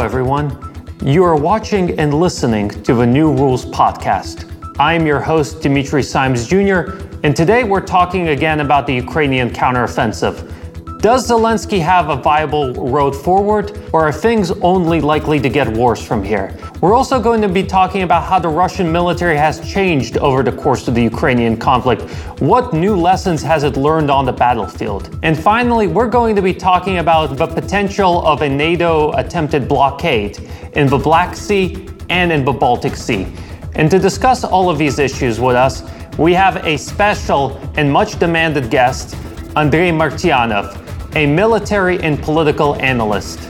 everyone. You are watching and listening to the New Rules podcast. I'm your host, Dimitri Simes Jr., and today we're talking again about the Ukrainian counteroffensive. Does Zelensky have a viable road forward, or are things only likely to get worse from here? We're also going to be talking about how the Russian military has changed over the course of the Ukrainian conflict. What new lessons has it learned on the battlefield? And finally, we're going to be talking about the potential of a NATO attempted blockade in the Black Sea and in the Baltic Sea. And to discuss all of these issues with us, we have a special and much demanded guest, Andrei Martyanov a military and political analyst.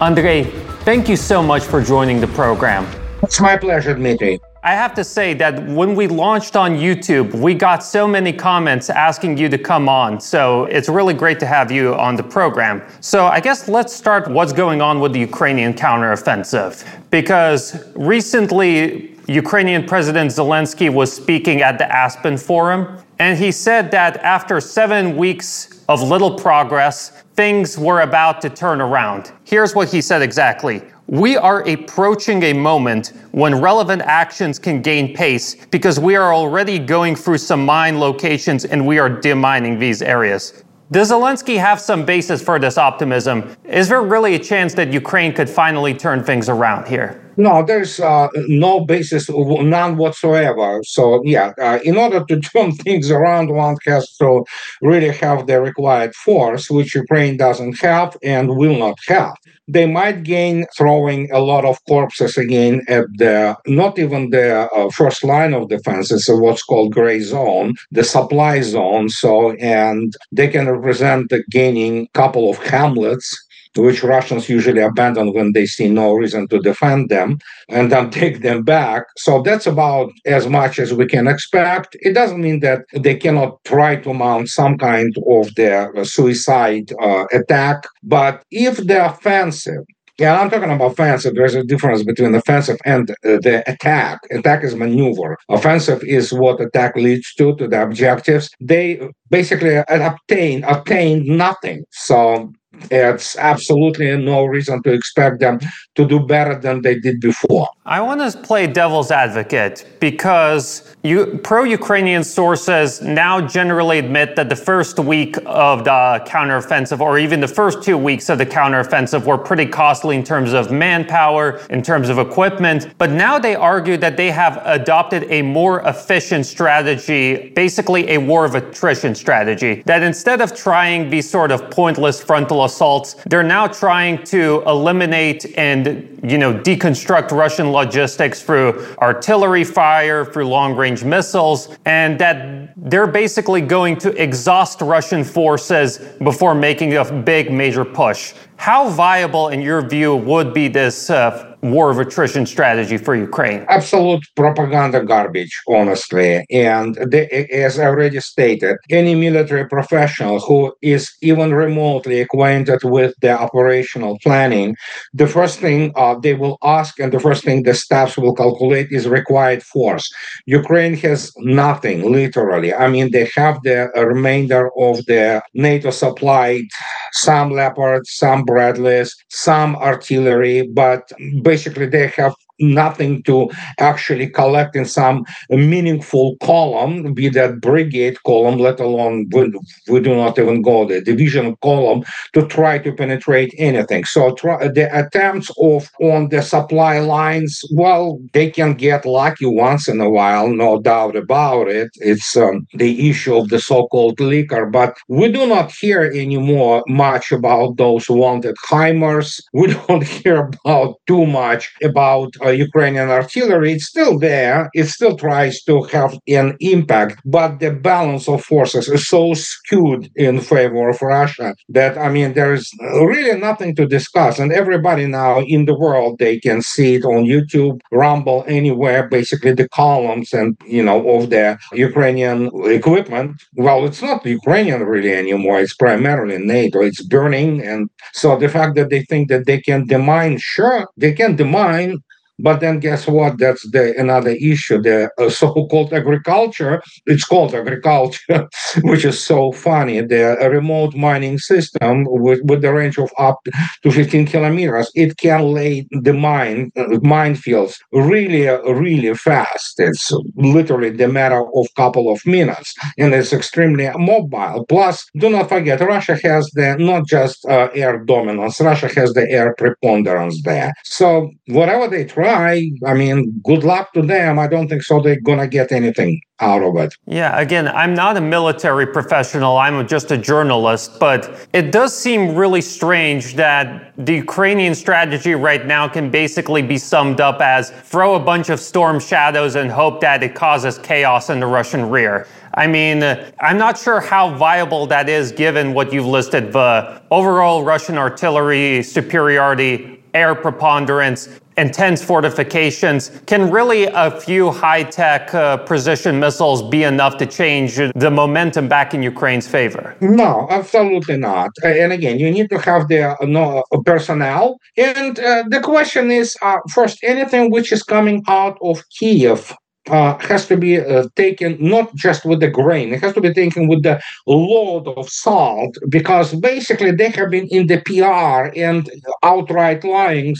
Andrei, thank you so much for joining the program. It's my pleasure, Dmitry. I have to say that when we launched on YouTube, we got so many comments asking you to come on. So it's really great to have you on the program. So I guess let's start what's going on with the Ukrainian counteroffensive. Because recently, Ukrainian President Zelensky was speaking at the Aspen Forum, and he said that after seven weeks of little progress, things were about to turn around. Here's what he said exactly. We are approaching a moment when relevant actions can gain pace because we are already going through some mine locations and we are demining these areas. Does Zelensky have some basis for this optimism? Is there really a chance that Ukraine could finally turn things around here? No, there's uh, no basis, none whatsoever. So, yeah, uh, in order to turn things around, one has to really have the required force, which Ukraine doesn't have and will not have. They might gain throwing a lot of corpses again at the, not even the uh, first line of defense, it's what's called gray zone, the supply zone. So, and they can represent the gaining couple of hamlets which Russians usually abandon when they see no reason to defend them and then take them back. So that's about as much as we can expect. It doesn't mean that they cannot try to mount some kind of their suicide uh, attack, but if the offensive yeah, I'm talking about offensive. There's a difference between offensive and uh, the attack. Attack is maneuver. Offensive is what attack leads to, to the objectives. They basically obtain obtain nothing. So it's absolutely no reason to expect them to do better than they did before. I want to play devil's advocate because you, pro-Ukrainian sources now generally admit that the first week of the counteroffensive, or even the first two weeks of the counteroffensive, were pretty costly in terms of manpower, in terms of equipment. But now they argue that they have adopted a more efficient strategy, basically a war of attrition strategy. That instead of trying these sort of pointless frontal assaults, they're now trying to eliminate and you know deconstruct Russian logistics through artillery fire, through long range missiles, and that they're basically going to exhaust Russian forces before making a big major push. How viable, in your view, would be this uh, war of attrition strategy for Ukraine? Absolute propaganda garbage, honestly. And as I already stated, any military professional who is even remotely acquainted with the operational planning, the first thing uh, they will ask and the first thing the staffs will calculate is required force. Ukraine has nothing, literally. I mean, they have the remainder of the NATO supplied some Leopards, some Bradleys, some artillery, but basically they have nothing to actually collect in some meaningful column, be that brigade column, let alone we, we do not even go the division column to try to penetrate anything. So try, the attempts of on the supply lines, well, they can get lucky once in a while, no doubt about it. It's um, the issue of the so-called liquor, but we do not hear anymore much about those wanted HIMARS. We don't hear about too much about uh, Ukrainian artillery, it's still there. It still tries to have an impact, but the balance of forces is so skewed in favor of Russia that, I mean, there is really nothing to discuss. And everybody now in the world, they can see it on YouTube, Rumble, anywhere, basically the columns and, you know, of the Ukrainian equipment. Well, it's not Ukrainian really anymore. It's primarily NATO. It's burning. And so the fact that they think that they can demine, sure, they can demine But then guess what? That's the another issue. The uh, so-called agriculture, it's called agriculture, which is so funny. The remote mining system with, with the range of up to 15 kilometers, it can lay the mine uh, minefields really, really fast. It's literally the matter of couple of minutes, and it's extremely mobile. Plus, do not forget, Russia has the not just uh, air dominance. Russia has the air preponderance there. So whatever they try, I mean, good luck to them. I don't think so. They're gonna get anything out of it. Yeah, again, I'm not a military professional, I'm just a journalist, but it does seem really strange that the Ukrainian strategy right now can basically be summed up as throw a bunch of storm shadows and hope that it causes chaos in the Russian rear. I mean, I'm not sure how viable that is given what you've listed the overall Russian artillery superiority, air preponderance, intense fortifications. Can really a few high tech uh, precision missiles be enough to change the momentum back in Ukraine's favor? No, absolutely not. And again, you need to have the uh, no, uh, personnel. And uh, the question is uh, first, anything which is coming out of Kiev uh, has to be uh, taken not just with the grain, it has to be taken with the load of salt because basically they have been in the PR and outright lying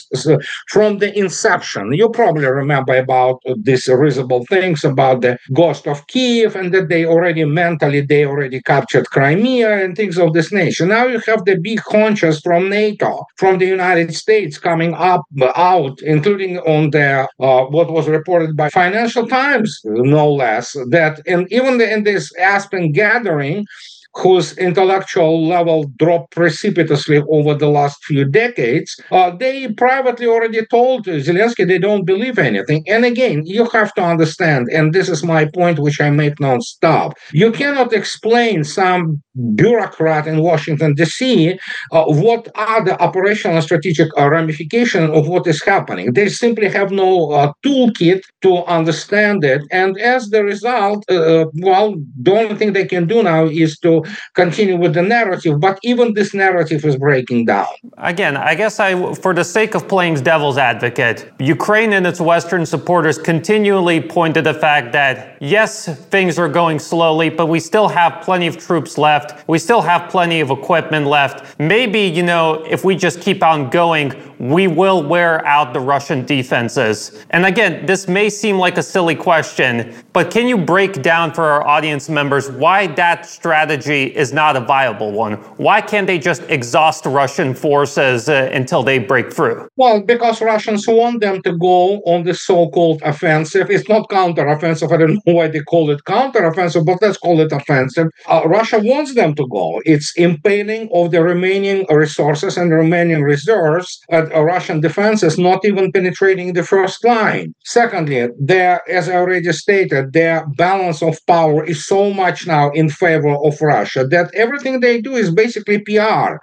from the inception. You probably remember about these risible things about the ghost of Kiev and that they already mentally they already captured Crimea and things of this nature. Now you have the big hunches from NATO, from the United States coming up out, including on the uh, what was reported by Financial Times times, no less, that and even in this Aspen gathering, whose intellectual level dropped precipitously over the last few decades, uh, they privately already told Zelensky they don't believe anything. And again, you have to understand, and this is my point, which I make nonstop. You cannot explain some bureaucrat in Washington, D.C., uh, what are the operational and strategic uh, ramifications of what is happening. They simply have no uh, toolkit to understand it. And as the result, uh, well, the only thing they can do now is to continue with the narrative. But even this narrative is breaking down. Again, I guess I, for the sake of playing devil's advocate, Ukraine and its Western supporters continually point to the fact that yes, things are going slowly, but we still have plenty of troops left. We still have plenty of equipment left. Maybe, you know, if we just keep on going, we will wear out the Russian defenses. And again, this may seem like a silly question, but can you break down for our audience members why that strategy is not a viable one? Why can't they just exhaust Russian forces uh, until they break through? Well, because Russians want them to go on the so called offensive. It's not counteroffensive. I don't know why they call it counteroffensive, but let's call it offensive. Uh, Russia wants them to go. It's impaling of the remaining resources and remaining reserves at a Russian defense is not even penetrating the first line. Secondly, there, as I already stated, their balance of power is so much now in favor of Russia that everything they do is basically PR.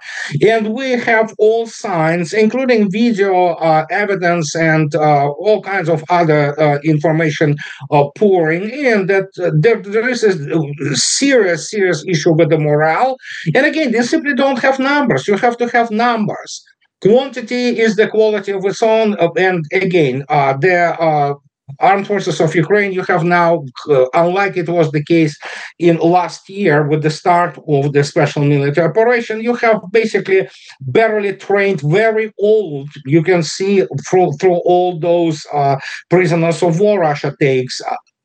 And we have all signs, including video uh, evidence and uh, all kinds of other uh, information uh, pouring in, that uh, there, there is a serious, serious issue with the morale. And again, they simply don't have numbers. You have to have numbers quantity is the quality of its own. Uh, and again, uh, the uh, armed forces of Ukraine, you have now, uh, unlike it was the case in last year with the start of the special military operation, you have basically barely trained, very old. You can see through through all those uh, prisoners of war Russia takes.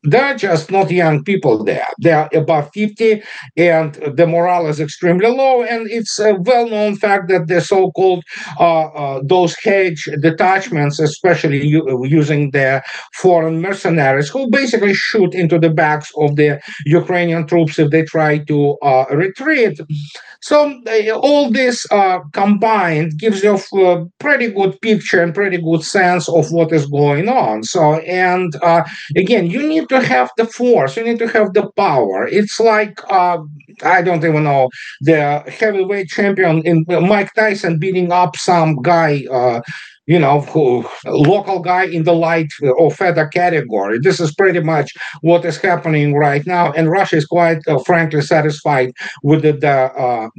Uh, they're just not young people there. They're above 50, and the morale is extremely low. And it's a well known fact that the so called uh, uh, those hedge detachments, especially u- using the foreign mercenaries, who basically shoot into the backs of the Ukrainian troops if they try to uh, retreat. So uh, all this uh, combined gives you a pretty good picture and pretty good sense of what is going on. So, and uh, again, you need to have the force, you need to have the power. It's like uh, I don't even know the heavyweight champion in Mike Tyson beating up some guy uh, you know, who, local guy in the light or feather category. This is pretty much what is happening right now, and Russia is quite uh, frankly satisfied with the, the uh,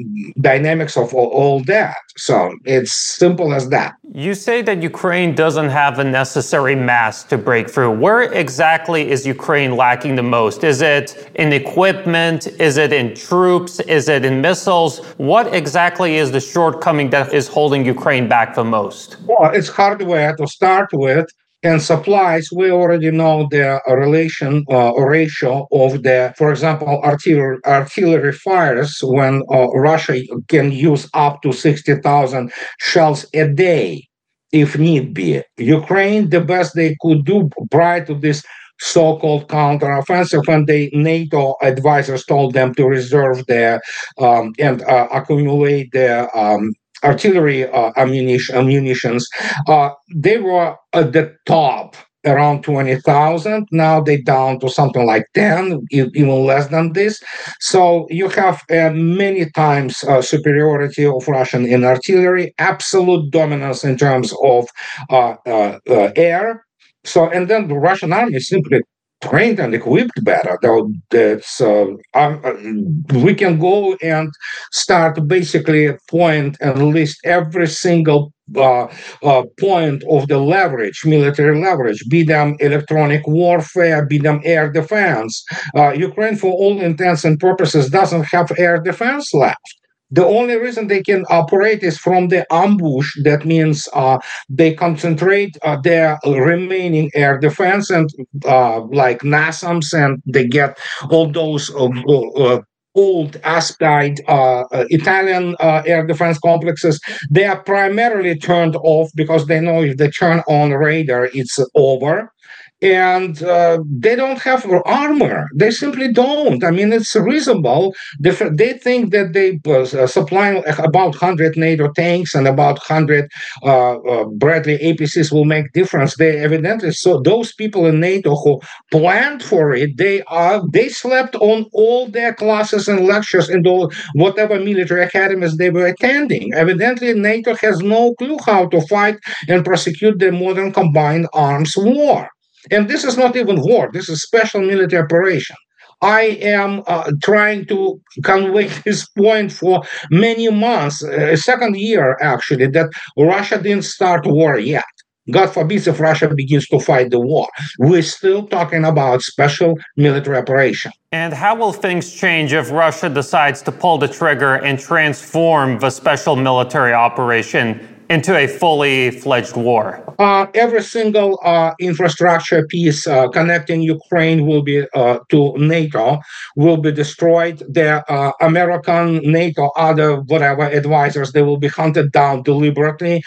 dynamics of all, all that. So it's simple as that. You say that Ukraine doesn't have the necessary mass to break through. Where exactly is Ukraine lacking the most? Is it in equipment? Is it in troops? Is it in missiles? What exactly is the shortcoming that is holding Ukraine back the most? Well, it's hardware to start with. And supplies, we already know the relation uh, ratio of the, for example, artillery, artillery fires when uh, Russia can use up to 60,000 shells a day if need be. Ukraine, the best they could do prior to this so-called counteroffensive when the NATO advisors told them to reserve their um, and uh, accumulate their um, artillery uh, ammunition, munitions, uh, they were at the top around 20,000. Now they down to something like 10, even less than this. So you have uh, many times uh, superiority of Russian in artillery, absolute dominance in terms of uh, uh, uh air. So, and then the Russian army simply trained and equipped better. Though that's uh, um, uh, we can go and start basically point and list every single uh, uh, point of the leverage, military leverage, be them electronic warfare, be them air defense. Uh, Ukraine, for all intents and purposes, doesn't have air defense left. The only reason they can operate is from the ambush. That means uh, they concentrate uh, their remaining air defense and uh, like NASAMS, and they get all those uh, uh, old aspide uh, uh, Italian uh, air defense complexes, they are primarily turned off because they know if they turn on radar, it's over and uh, they don't have armor. They simply don't. I mean, it's reasonable. They, they think that they uh, supplying about 100 NATO tanks and about 100 uh, uh, Bradley APCs will make difference. They evidently so those people in NATO who planned for it, they are they slept on all their classes and lectures in the whatever military academies they were attending. Evidently, NATO has no clue how to fight and prosecute the modern combined arms war. And this is not even war, this is special military operation. I am uh, trying to convey this point for many months, a second year actually, that Russia didn't start war yet. God forbid if Russia begins to fight the war. We're still talking about special military operation. And how will things change if Russia decides to pull the trigger and transform the special military operation into a fully fledged war? Uh, every single uh, infrastructure piece uh, connecting Ukraine will be uh, to NATO will be destroyed. The uh, American, NATO, other whatever advisors they will be hunted down deliberately,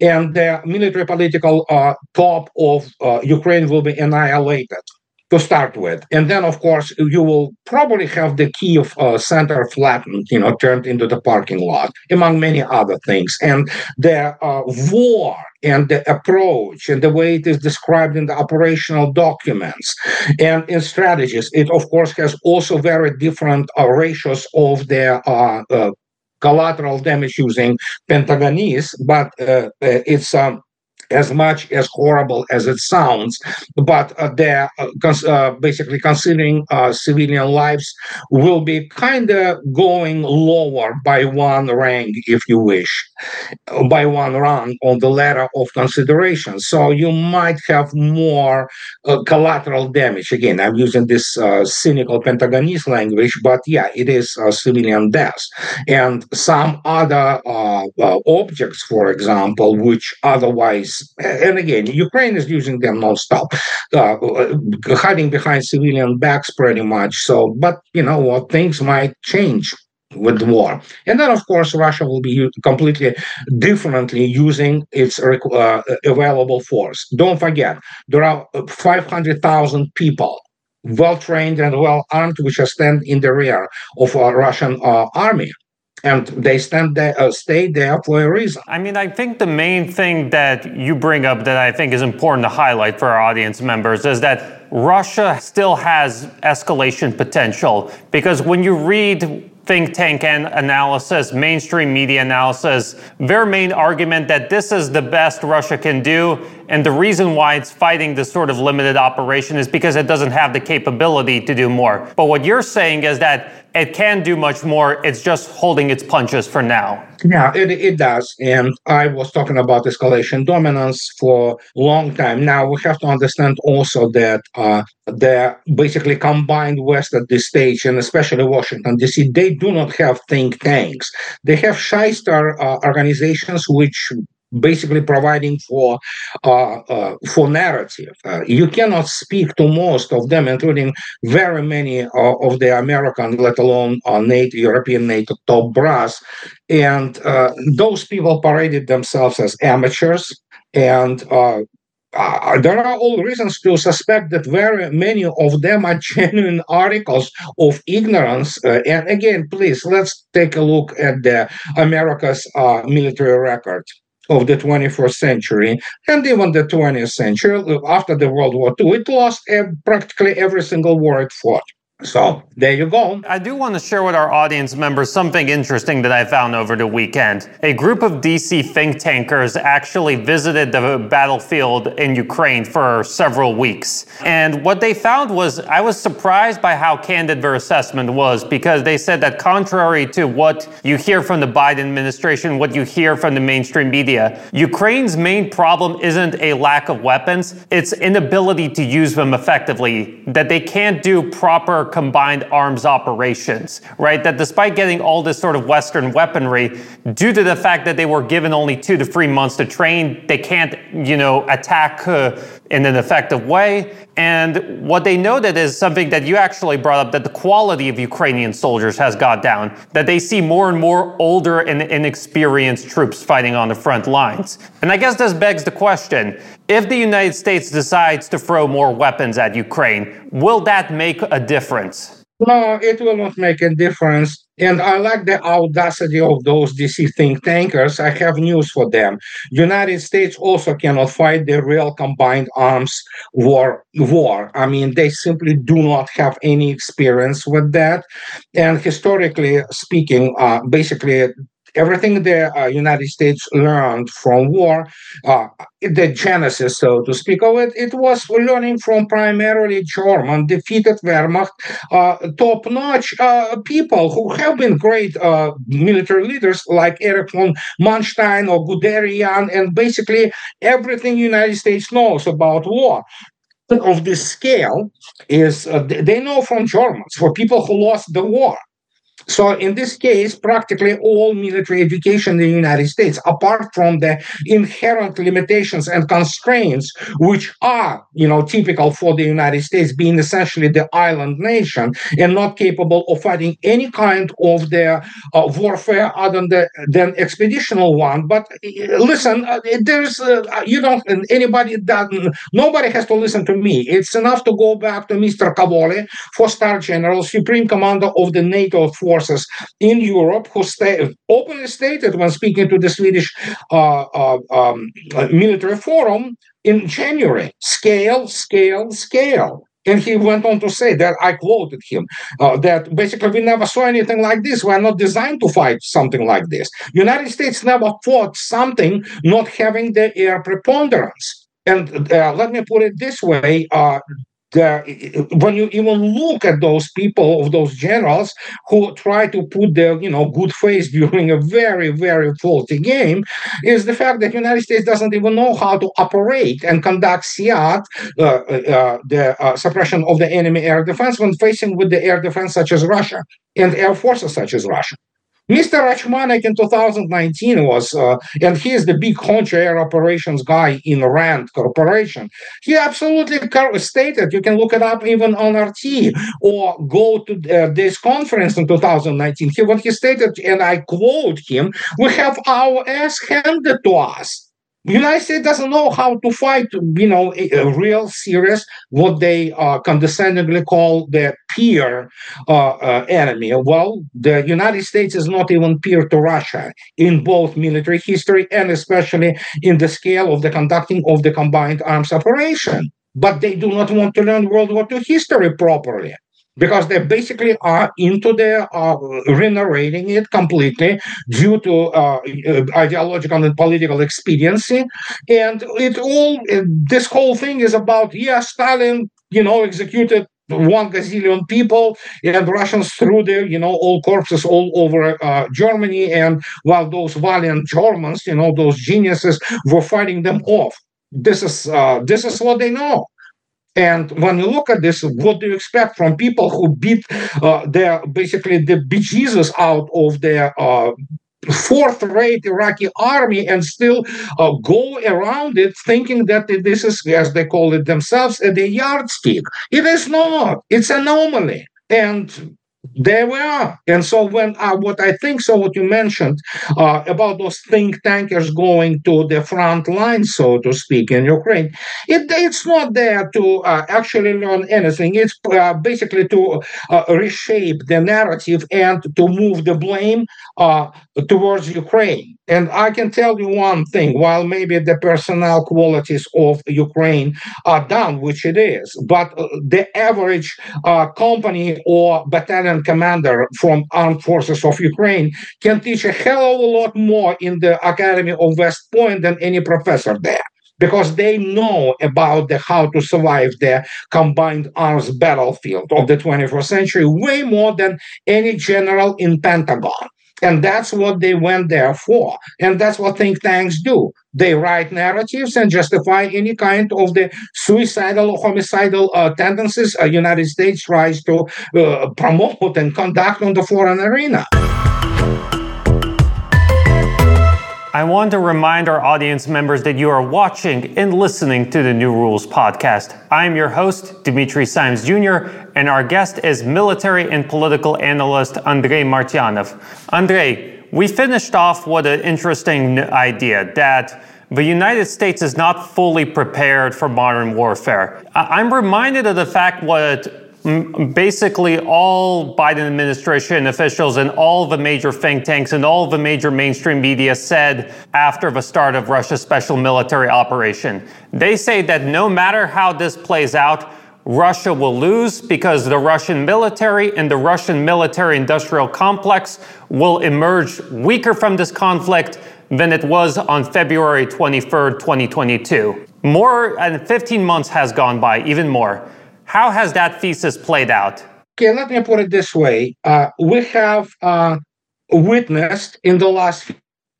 and the military political uh, top of Ukraine will be annihilated to start with. And then, of course, you will probably have the Kiev uh, center flattened, you know, turned into the parking lot, among many other things. And the uh, war and the approach and the way it is described in the operational documents and in strategies, it, of course, has also very different uh, ratios of the uh, uh, collateral damage using Pentagonese, but uh, it's um, as much as horrible as it sounds, but uh, they're uh, cons- uh, basically considering uh, civilian lives will be kind of going lower by one rank, if you wish, by one rank on the ladder of consideration. So you might have more uh, collateral damage. Again, I'm using this uh, cynical Pentagonese language, but yeah, it is civilian deaths. And some other objects, for example, which otherwise and again, Ukraine is using them non-stop, uh, hiding behind civilian backs pretty much. So, but you know what, things might change with the war. And then, of course, Russia will be completely differently using its uh, available force. Don't forget, there are 500,000 people well trained and well armed, which are stand in the rear of a Russian uh, army and they stand there, uh, stay there for a reason. I mean, I think the main thing that you bring up that I think is important to highlight for our audience members is that Russia still has escalation potential because when you read think tank analysis, mainstream media analysis, their main argument that this is the best Russia can do. And the reason why it's fighting this sort of limited operation is because it doesn't have the capability to do more. But what you're saying is that it can do much more. It's just holding its punches for now. Yeah, it, it does. And I was talking about escalation dominance for a long time. Now we have to understand also that uh, the basically combined West at this stage, and especially Washington D.C., they do not have think tanks. They have shyster uh, organizations which basically providing for uh, uh, for narrative. Uh, you cannot speak to most of them, including very many uh, of the American, let alone uh, NATO, European NATO top brass, and uh, those people paraded themselves as amateurs and. Uh, there are all reasons to suspect that very many of them are genuine articles of ignorance. Uh, and again, please let's take a look at the America's uh, military record of the 21st century and even the 20th century after the World War II, it lost eh, practically every single war it fought. So there you go. I do want to share with our audience members something interesting that I found over the weekend. A group of DC think tankers actually visited the battlefield in Ukraine for several weeks. And what they found was I was surprised by how candid their assessment was because they said that contrary to what you hear from the Biden administration, what you hear from the mainstream media, Ukraine's main problem isn't a lack of weapons, it's inability to use them effectively, that they can't do proper combined arms operations, right? That despite getting all this sort of Western weaponry, due to the fact that they were given only two to three months to train, they can't, you know, attack uh, in an effective way. And what they noted is something that you actually brought up that the quality of Ukrainian soldiers has got down, that they see more and more older and inexperienced troops fighting on the front lines. And I guess this begs the question if the United States decides to throw more weapons at Ukraine, will that make a difference? No, it will not make a difference. And I like the audacity of those DC think tankers. I have news for them. United States also cannot fight the real combined arms war. War. I mean, they simply do not have any experience with that. And historically speaking, uh, basically everything the uh, United States learned from war, uh, the genesis, so to speak of it, it was learning from primarily German defeated Wehrmacht, uh, top-notch uh, people who have been great uh, military leaders like Erich von Manstein or Guderian, and basically everything United States knows about war of this scale is uh, they know from Germans, for people who lost the war. So in this case, practically all military education in the United States, apart from the inherent limitations and constraints, which are, you know, typical for the United States, being essentially the island nation and not capable of fighting any kind of the uh, warfare other than, the, than expeditional one. But uh, listen, uh, there's, uh, you don't, anybody that, nobody has to listen to me. It's enough to go back to Mr. Cavoli, four-star general, supreme commander of the NATO force forces in Europe who openly stated when speaking to the Swedish uh, uh, um, military forum in January scale, scale, scale. And he went on to say that I quoted him uh, that basically we never saw anything like this. We are not designed to fight something like this. United States never fought something not having the air preponderance. And uh, let me put it this way: uh, when you even look at those people of those generals who try to put their you know good face during a very very faulty game is the fact that united states doesn't even know how to operate and conduct SEAD, uh, uh, the uh, suppression of the enemy air defense when facing with the air defense such as russia and air forces such as russia Mr. Ochmanek in 2019 was, uh, and he is the big honcho air operations guy in RAND Corporation. He absolutely stated, you can look it up even on RT or go to uh, this conference in 2019. He, what he stated, and I quote him, we have our ass handed to us. United States doesn't know how to fight, you know, a, a real serious, what they uh, condescendingly call the peer uh, uh, enemy. Well, the United States is not even peer to Russia in both military history and especially in the scale of the conducting of the combined arms operation. But they do not want to learn World War II history properly. Because they basically are into their uh, renovating it completely due to uh, ideological and political expediency and it all this whole thing is about yeah stalin you know executed one gazillion people and Russians threw their, you know, all corpses all over uh, Germany. And while those valiant Germans, you know, those geniuses were fighting them off. This is uh, this is what they know. And when you look at this, what do you expect from people who beat uh, their basically the bejesus out of their uh, fourth-rate Iraqi army and still uh, go around it thinking that this is, as they call it themselves, a yardstick. It is not. It's anomaly. And there we are. And so when uh, what I think, so what you mentioned uh, about those think tankers going to the front line, so to speak, in Ukraine, it, it's not there to uh, actually learn anything. It's uh, basically to uh, reshape the narrative and to move the blame uh, towards Ukraine. And I can tell you one thing while maybe the personnel qualities of Ukraine are down, which it is, but uh, the average uh, company or battalion commander from armed forces of Ukraine can teach a hell of a lot more in the Academy of West Point than any professor there because they know about the how to survive the combined arms battlefield of the 21st century way more than any general in Pentagon. And that's what they went there for. And that's what think tanks do. They write narratives and justify any kind of the suicidal or homicidal uh, tendencies a United States tries to uh, promote and conduct on the foreign arena. I want to remind our audience members that you are watching and listening to the New Rules podcast. I am your host, Dimitri Simes Jr., and our guest is military and political analyst Andrei Martyanov. Andrei, we finished off with an interesting idea that the United States is not fully prepared for modern warfare. I'm reminded of the fact what basically all Biden administration officials and all the major think tanks and all the major mainstream media said after the start of Russia's special military operation. They say that no matter how this plays out, Russia will lose because the Russian military and the Russian military industrial complex will emerge weaker from this conflict than it was on February 23rd, 2022. More than 15 months has gone by, even more. How has that thesis played out? Okay, let me put it this way. Uh, we have uh, witnessed in the last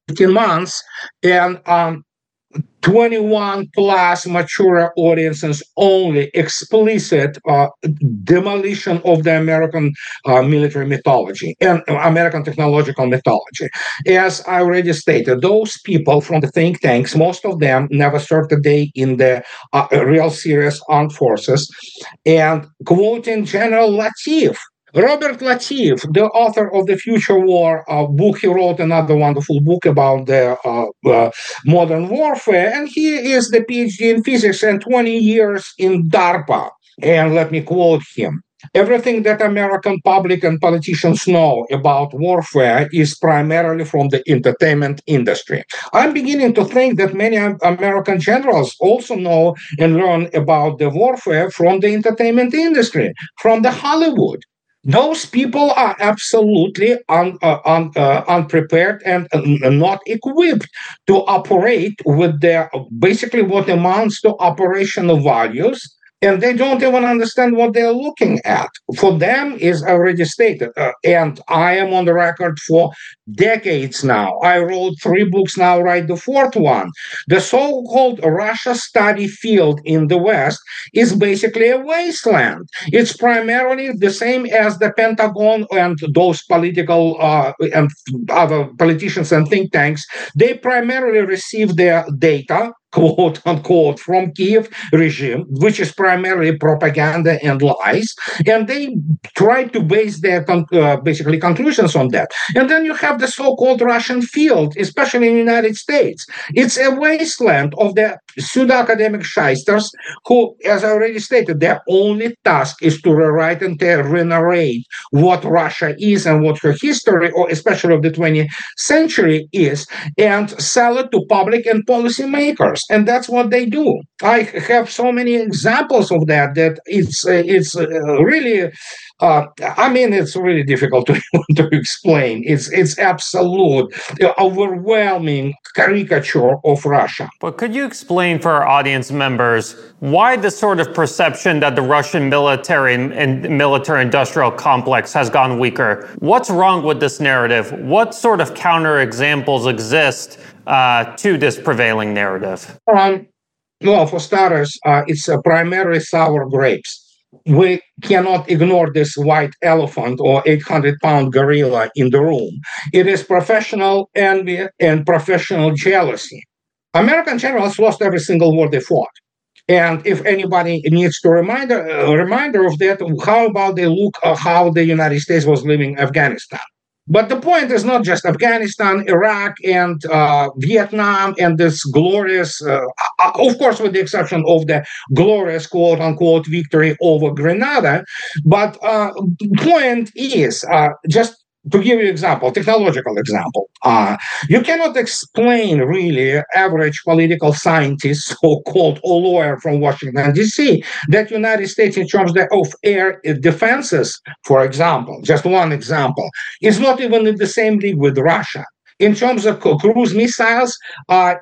15 months and um, 21 plus mature audiences only explicit uh, demolition of the American uh, military mythology and American technological mythology. As I already stated, those people from the think tanks, most of them never served a day in the uh, real serious armed forces. And quoting General Latiff, Robert Latiff, the author of the Future War uh, book, he wrote another wonderful book about the uh, uh, modern warfare, and he is the PhD in physics and 20 years in DARPA. And let me quote him. Everything that American public and politicians know about warfare is primarily from the entertainment industry. I'm beginning to think that many American generals also know and learn about the warfare from the entertainment industry, from the Hollywood those people are absolutely un, uh, un, uh, unprepared and uh, not equipped to operate with their basically what amounts to operational values and they don't even understand what they're looking at. For them, is already stated, uh, and I am on the record for decades now. I wrote three books now, write the fourth one. The so-called Russia study field in the West is basically a wasteland. It's primarily the same as the Pentagon and those political uh, and other politicians and think tanks. They primarily receive their data quote unquote from Kiev regime, which is primarily propaganda and lies, and they try to base their con- uh, basically conclusions on that. And then you have the so-called Russian field, especially in the United States. It's a wasteland of the pseudo-academic shysters who, as I already stated, their only task is to rewrite and to narrate what Russia is and what her history, or especially of the 20th century, is, and sell it to public and policymakers. And that's what they do. I have so many examples of that that it's uh, it's uh, really uh, I mean, it's really difficult to, to explain. It's it's absolute, overwhelming caricature of Russia. But could you explain for our audience members why the sort of perception that the Russian military and military-industrial complex has gone weaker? What's wrong with this narrative? What sort of counterexamples exist uh, to this prevailing narrative? Um, well, for starters, uh, it's uh, primarily sour grapes we cannot ignore this white elephant or 800 pound gorilla in the room. It is professional envy and professional jealousy. American generals lost every single war they fought. And if anybody needs to remind a reminder of that, how about they look at how the United States was leaving Afghanistan? But the point is not just Afghanistan, Iraq, and uh, Vietnam, and this glorious, uh, uh, of course, with the exception of the glorious quote unquote victory over Grenada. But uh, point is uh, just to give you an example, technological example, uh, you cannot explain really average political scientist, so-called or lawyer from Washington D.C., that United States, in terms of air defenses, for example, just one example, is not even in the same league with Russia. In terms of cruise missiles, uh,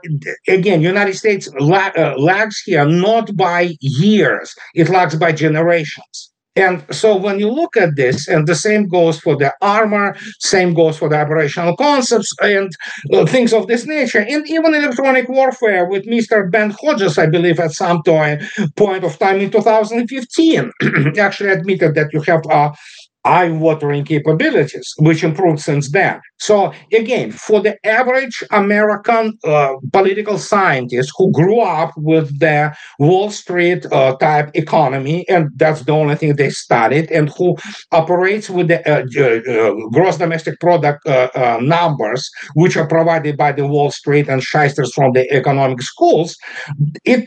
again, United States lag, uh, lags here not by years; it lags by generations. And so when you look at this, and the same goes for the armor, same goes for the operational concepts and uh, things of this nature, and even electronic warfare with Mr. Ben Hodges, I believe, at some point, point of time in 2015, actually admitted that you have a eye-watering capabilities, which improved since then. So again, for the average American uh, political scientist who grew up with the Wall Street uh, type economy, and that's the only thing they studied, and who operates with the uh, uh gross domestic product uh, uh, numbers, which are provided by the Wall Street and shysters from the economic schools, it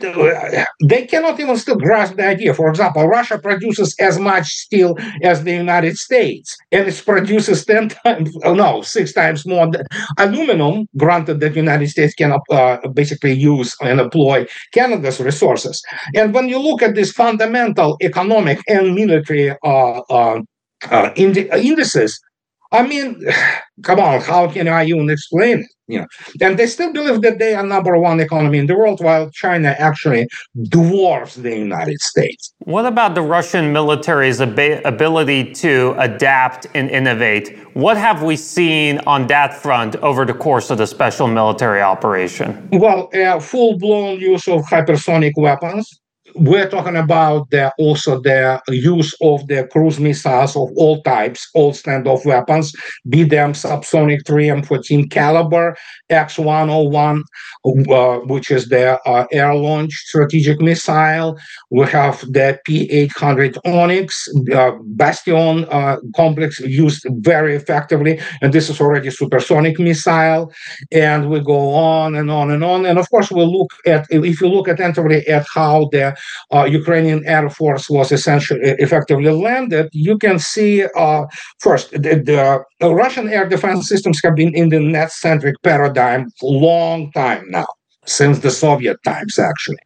they cannot even still grasp the idea. For example, Russia produces as much steel as the United United States, and it produces 10 times, oh no, six times more than aluminum, granted that the United States can uh, basically use and employ Canada's resources. And when you look at these fundamental economic and military uh, uh, uh indices, I mean, come on, how can I even explain it? You know, and they still believe that they are number one economy in the world, while China actually dwarfs the United States. What about the Russian military's ab- ability to adapt and innovate? What have we seen on that front over the course of the special military operation? Well, uh, full blown use of hypersonic weapons we're talking about the, also the use of the cruise missiles of all types, all standoff weapons, be them subsonic 3M14 Kalibr, X101, uh, which is the uh, air launch strategic missile. We have the P800 Onyx uh, Bastion uh, complex used very effectively, and this is already supersonic missile. And we go on and on and on. And of course, we'll look at if you look attentively at how the uh, Ukrainian Air Force was essentially effectively landed, you can see uh, first the, the Russian air defense systems have been in the net-centric paradigm for a long time now since the Soviet times, actually.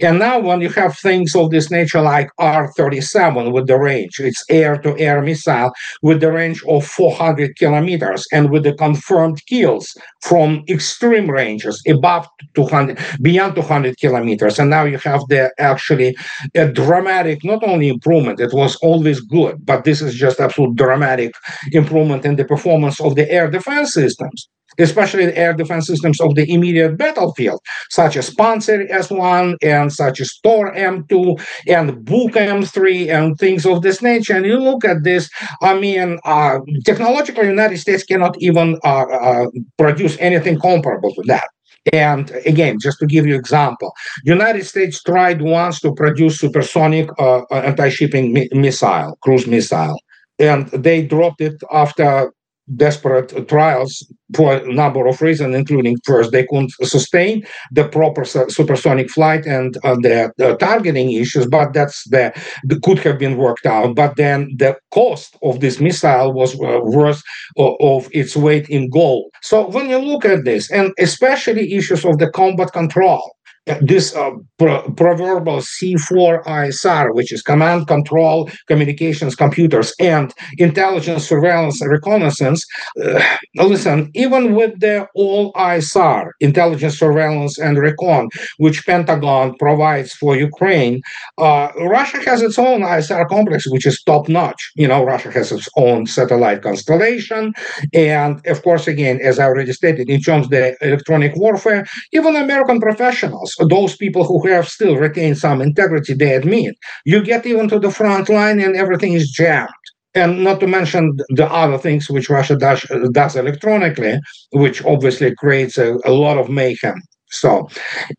And now, when you have things of this nature like R 37 with the range, it's air to air missile with the range of 400 kilometers and with the confirmed kills from extreme ranges above 200, beyond 200 kilometers. And now you have the actually a dramatic, not only improvement, it was always good, but this is just absolute dramatic improvement in the performance of the air defense systems especially the air defense systems of the immediate battlefield, such as Pantsir S1 and such as Tor M2 and Buk M3 and things of this nature. And you look at this, I mean, uh, technologically, the United States cannot even uh, uh, produce anything comparable to that. And again, just to give you example, United States tried once to produce supersonic uh, anti-shipping mi- missile, cruise missile, and they dropped it after desperate trials for a number of reasons, including first, they couldn't sustain the proper supersonic flight and uh, the, the, targeting issues, but that's the, the, could have been worked out. But then the cost of this missile was uh, worth of its weight in gold. So when you look at this, and especially issues of the combat control, this uh, pro- proverbial C4 ISR, which is command, control, communications, computers, and intelligence, surveillance, and reconnaissance. Uh, listen, even with the all ISR, intelligence, surveillance, and recon, which Pentagon provides for Ukraine, uh, Russia has its own ISR complex, which is top notch. You know, Russia has its own satellite constellation, and of course, again, as I already stated, in terms of the electronic warfare, even American professionals, those people who have still retained some integrity, they admit, you get even to the front line and everything is jammed. And not to mention the other things which Russia does, does electronically, which obviously creates a, a lot of mayhem. So,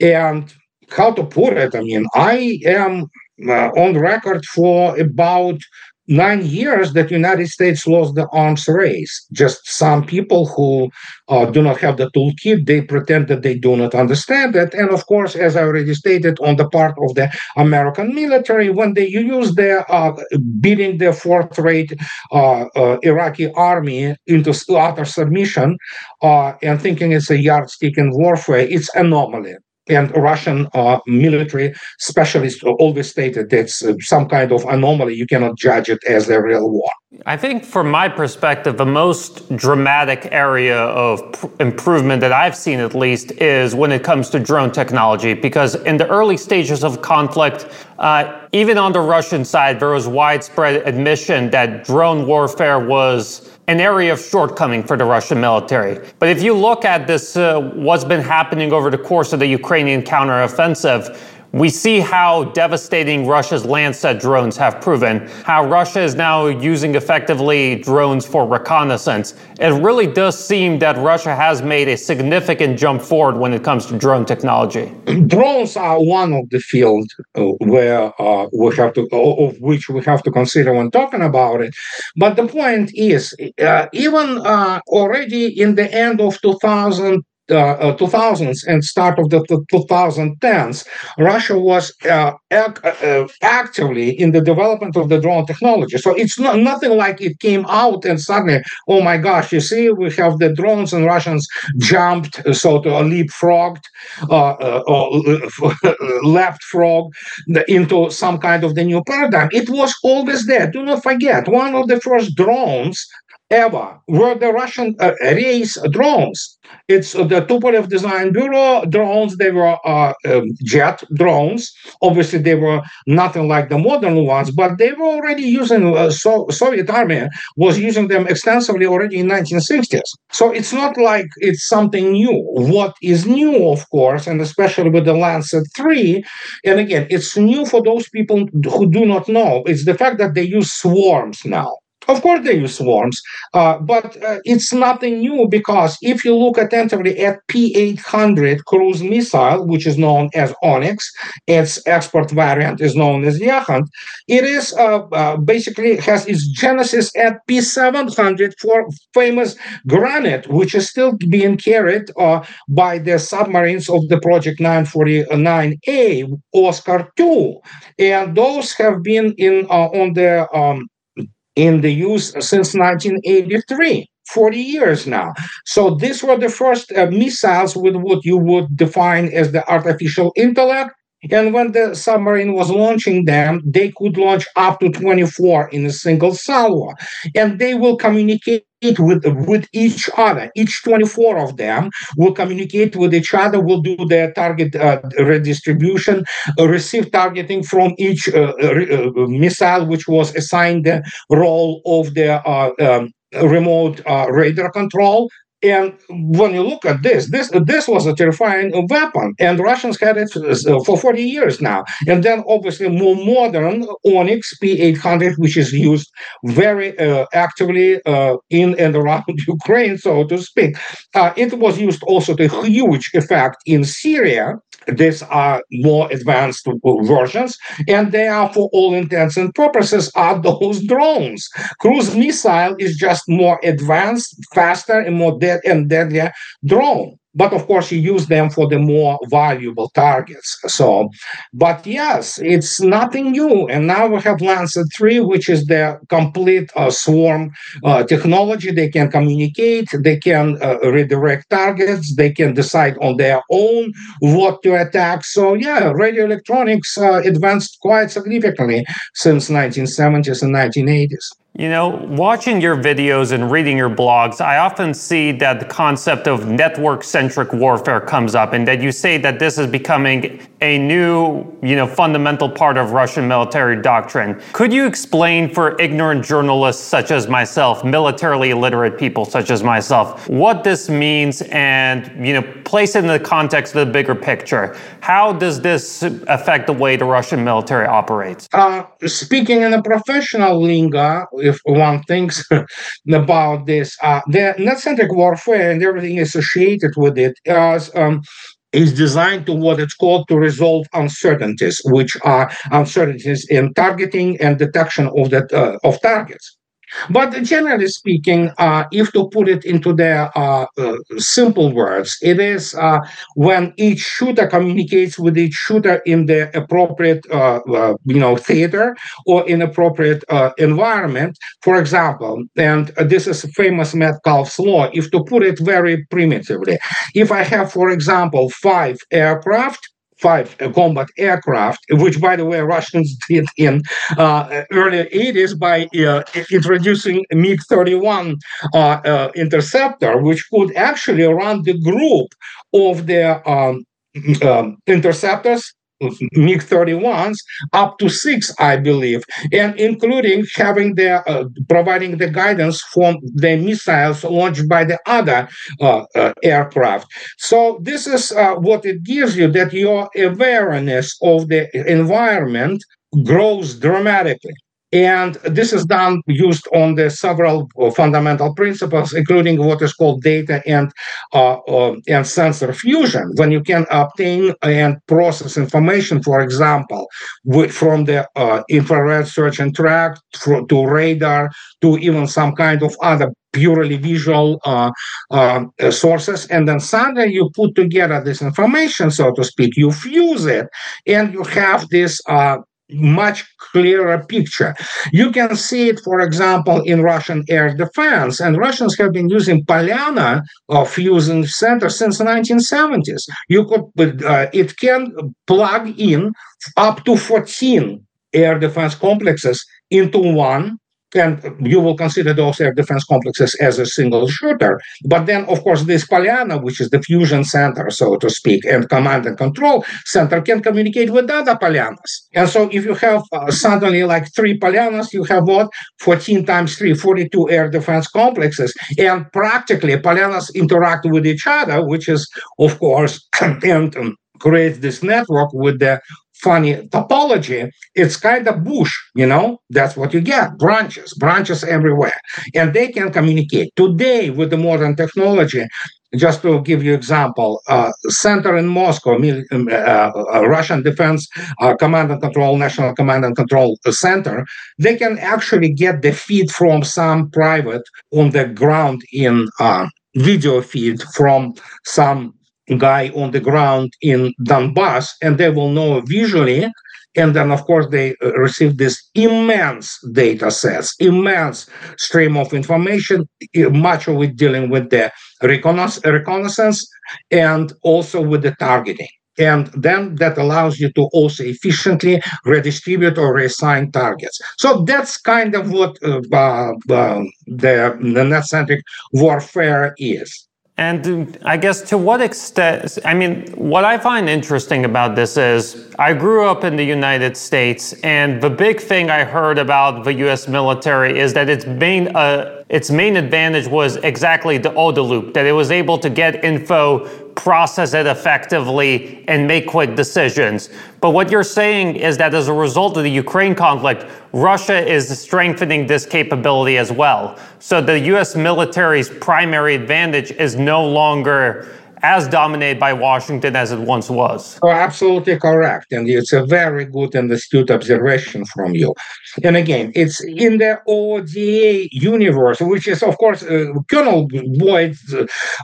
and how to put it, I mean, I am uh, on record for about nine years that United States lost the arms race. Just some people who uh, do not have the toolkit, they pretend that they do not understand it. And of course, as I already stated, on the part of the American military, when they use their uh, beating the fourth-rate uh, uh Iraqi army into utter submission uh, and thinking it's a yardstick in warfare, it's anomaly and Russian uh, military specialists always stated it's uh, some kind of anomaly. You cannot judge it as a real war. I think, from my perspective, the most dramatic area of pr- improvement that I've seen, at least, is when it comes to drone technology. Because in the early stages of conflict, uh, even on the Russian side, there was widespread admission that drone warfare was an area of shortcoming for the Russian military. But if you look at this, uh, what's been happening over the course of the Ukrainian counteroffensive, we see how devastating Russia's Lancet drones have proven, how Russia is now using effectively drones for reconnaissance. It really does seem that Russia has made a significant jump forward when it comes to drone technology. Drones are one of the fields uh, where uh, we have to, of which we have to consider when talking about it. But the point is, uh, even uh, already in the end of 2000 uh, 2000s uh, and start of the 2010s, Russia was uh, ac- uh, actively in the development of the drone technology. So it's not nothing like it came out and suddenly, oh my gosh, you see, we have the drones and Russians jumped, so to leapfrogged, uh, left frog into some kind of the new paradigm. It was always there. Do not forget, one of the first drones ever were the Russian uh, race drones. It's the Tupolev Design Bureau drones. They were uh, um, jet drones. Obviously, they were nothing like the modern ones, but they were already using. Uh, so Soviet army was using them extensively already in 1960s. So it's not like it's something new. What is new, of course, and especially with the Lancet 3, and again, it's new for those people who do not know. It's the fact that they use swarms now. Of course, they use swarms, uh, but uh, it's nothing new because if you look attentively at P-800 cruise missile, which is known as Onyx, its export variant is known as Yakhont, it is uh, uh basically has its genesis at P-700 for famous Granite, which is still being carried uh, by the submarines of the Project 949A, Oscar II, and those have been in uh, on the um, in the use since 1983. 40 years now. So these were the first uh, missiles with what you would define as the artificial intellect. And when the submarine was launching them, they could launch up to 24 in a single salvo. And they will communicate with, with each other. Each 24 of them will communicate with each other, will do their target uh, redistribution, uh, receive targeting from each uh, uh, uh missile, which was assigned the role of the uh, um, remote radar control and when you look at this, this this was a terrifying weapon, and Russians had it uh, for 40 years now. And then, obviously, more modern Onyx P800, which is used very uh, actively uh, in and around Ukraine, so to speak. Uh, it was used also to huge effect in Syria. These are more advanced versions, and they are, for all intents and purposes, are those drones. Cruise missile is just more advanced, faster, and more dead and deadlier drone. But of course you use them for the more valuable targets. So, but yes, it's nothing new. And now we have Lancet 3, which is the complete uh, swarm uh, technology. They can communicate, they can uh, redirect targets, they can decide on their own what to attack. So yeah, radio electronics uh, advanced quite significantly since 1970s and 1980s. You know, watching your videos and reading your blogs, I often see that the concept of network centric warfare comes up, and that you say that this is becoming a new, you know, fundamental part of Russian military doctrine. Could you explain for ignorant journalists such as myself, militarily illiterate people such as myself, what this means and, you know, place it in the context of the bigger picture? How does this affect the way the Russian military operates? Uh, speaking in a professional lingo, if one thinks about this, uh, the net-centric warfare and everything associated with it is, um, is designed to what it's called to resolve uncertainties, which are uncertainties in targeting and detection of that uh, of targets. But generally speaking, uh, if to put it into the uh, uh, simple words, it is uh, when each shooter communicates with each shooter in the appropriate, uh, uh, you know, theater or in appropriate environment. For example, and this is famous Metcalfe's law. If to put it very primitively, if I have, for example, five aircraft five combat aircraft, which, by the way, Russians did in uh, early 80s by uh, introducing MiG-31 uh, uh, interceptor, which could actually run the group of the um, um, interceptors MiG 31s up to six, I believe, and including having the uh, providing the guidance from the missiles launched by the other uh, uh, aircraft. So this is uh, what it gives you that your awareness of the environment grows dramatically. And this is done used on the several uh, fundamental principles, including what is called data and uh, uh, and sensor fusion. When you can obtain and process information, for example, with, from the uh, infrared search and track to radar to even some kind of other purely visual uh, uh, sources. And then suddenly you put together this information, so to speak, you fuse it, and you have this uh, much clearer picture. You can see it, for example, in Russian air defense, and Russians have been using Polyana of fusion center since the 1970s. You could, uh, it can plug in up to 14 air defense complexes into one and you will consider those air defense complexes as a single shooter. But then, of course, this Polyana, which is the fusion center, so to speak, and command and control center, can communicate with other Polyanas. And so, if you have uh, suddenly like three Polyanas, you have what? 14 times 3, 42 air defense complexes. And practically, Polyanas interact with each other, which is, of course, and um, creates this network with the funny topology, it's kind of bush, you know, that's what you get branches, branches everywhere. And they can communicate. Today, with the modern technology, just to give you example, uh, center in Moscow, um, uh, uh, Russian Defense uh, Command and Control, National Command and Control Center, they can actually get the feed from some private on the ground in uh, video feed from some guy on the ground in Donbass, and they will know visually. And then, of course, they uh, receive this immense data sets, immense stream of information, much of it dealing with the reconnaissance and also with the targeting. And then that allows you to also efficiently redistribute or reassign targets. So that's kind of what uh, uh, the, the net-centric warfare is. And I guess to what extent, I mean, what I find interesting about this is I grew up in the United States, and the big thing I heard about the US military is that its main, uh, its main advantage was exactly the OODA loop, that it was able to get info process it effectively and make quick decisions. But what you're saying is that as a result of the Ukraine conflict, Russia is strengthening this capability as well. So the US military's primary advantage is no longer as dominated by Washington as it once was. Oh, absolutely correct. And it's a very good and astute observation from you. And again, it's in the OODA universe, which is, of course, uh, Colonel Boyd's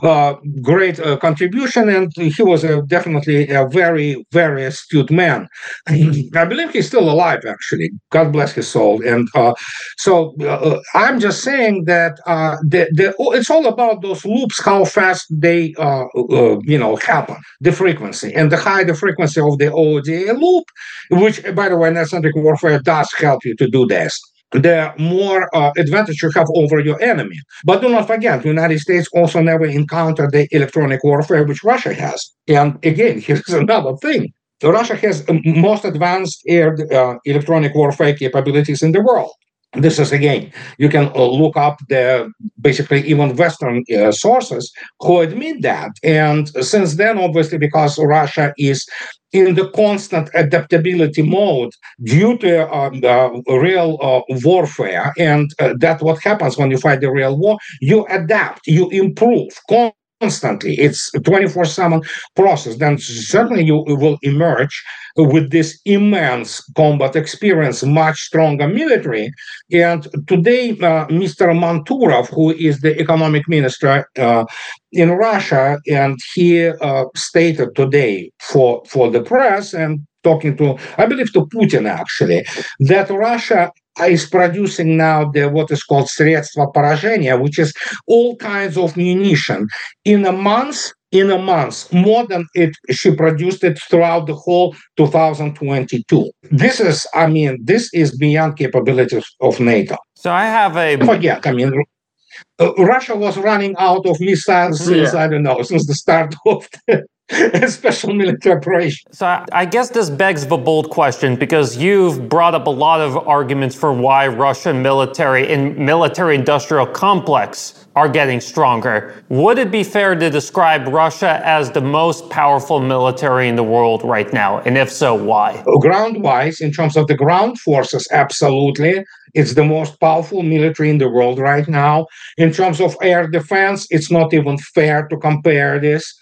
uh, great uh, contribution, and he was definitely a very, very astute man. I believe he's still alive, actually. God bless his soul. And uh, so uh, I'm just saying that uh, the, the, it's all about those loops, how fast they, you know, happen, the frequency. And the higher the frequency of the OODA loop, which, by the way, asymmetric warfare does help you to do this the more uh, advantage you have over your enemy. But do not forget, the United States also never encountered the electronic warfare which Russia has. And again, here's another thing. Russia has most advanced air uh, electronic warfare capabilities in the world. This is again, you can uh, look up the basically even Western uh, sources who admit that. And since then, obviously, because Russia is in the constant adaptability mode due to um, uh, real uh, warfare. And uh, that's what happens when you fight the real war. You adapt, you improve constantly. It's a 24 7 process. Then certainly you will emerge with this immense combat experience, much stronger military. And today, uh, Mr. Manturov, who is the economic minister uh, in Russia, and he uh, stated today for, for the press and talking to, I believe, to Putin actually, that Russia is producing now the what is called средства поражения, which is all kinds of munition in a month in a month, more than it she produced it throughout the whole 2022. This is, I mean, this is beyond capabilities of NATO. So I have a. Forget, I mean, uh, Russia was running out of missiles since, yeah. I don't know, since the start of the special military operation. So I guess this begs the bold question because you've brought up a lot of arguments for why Russian military and military industrial complex are getting stronger. Would it be fair to describe Russia as the most powerful military in the world right now? And if so, why? Uh, ground wise, in terms of the ground forces, absolutely. It's the most powerful military in the world right now. In terms of air defense, it's not even fair to compare this.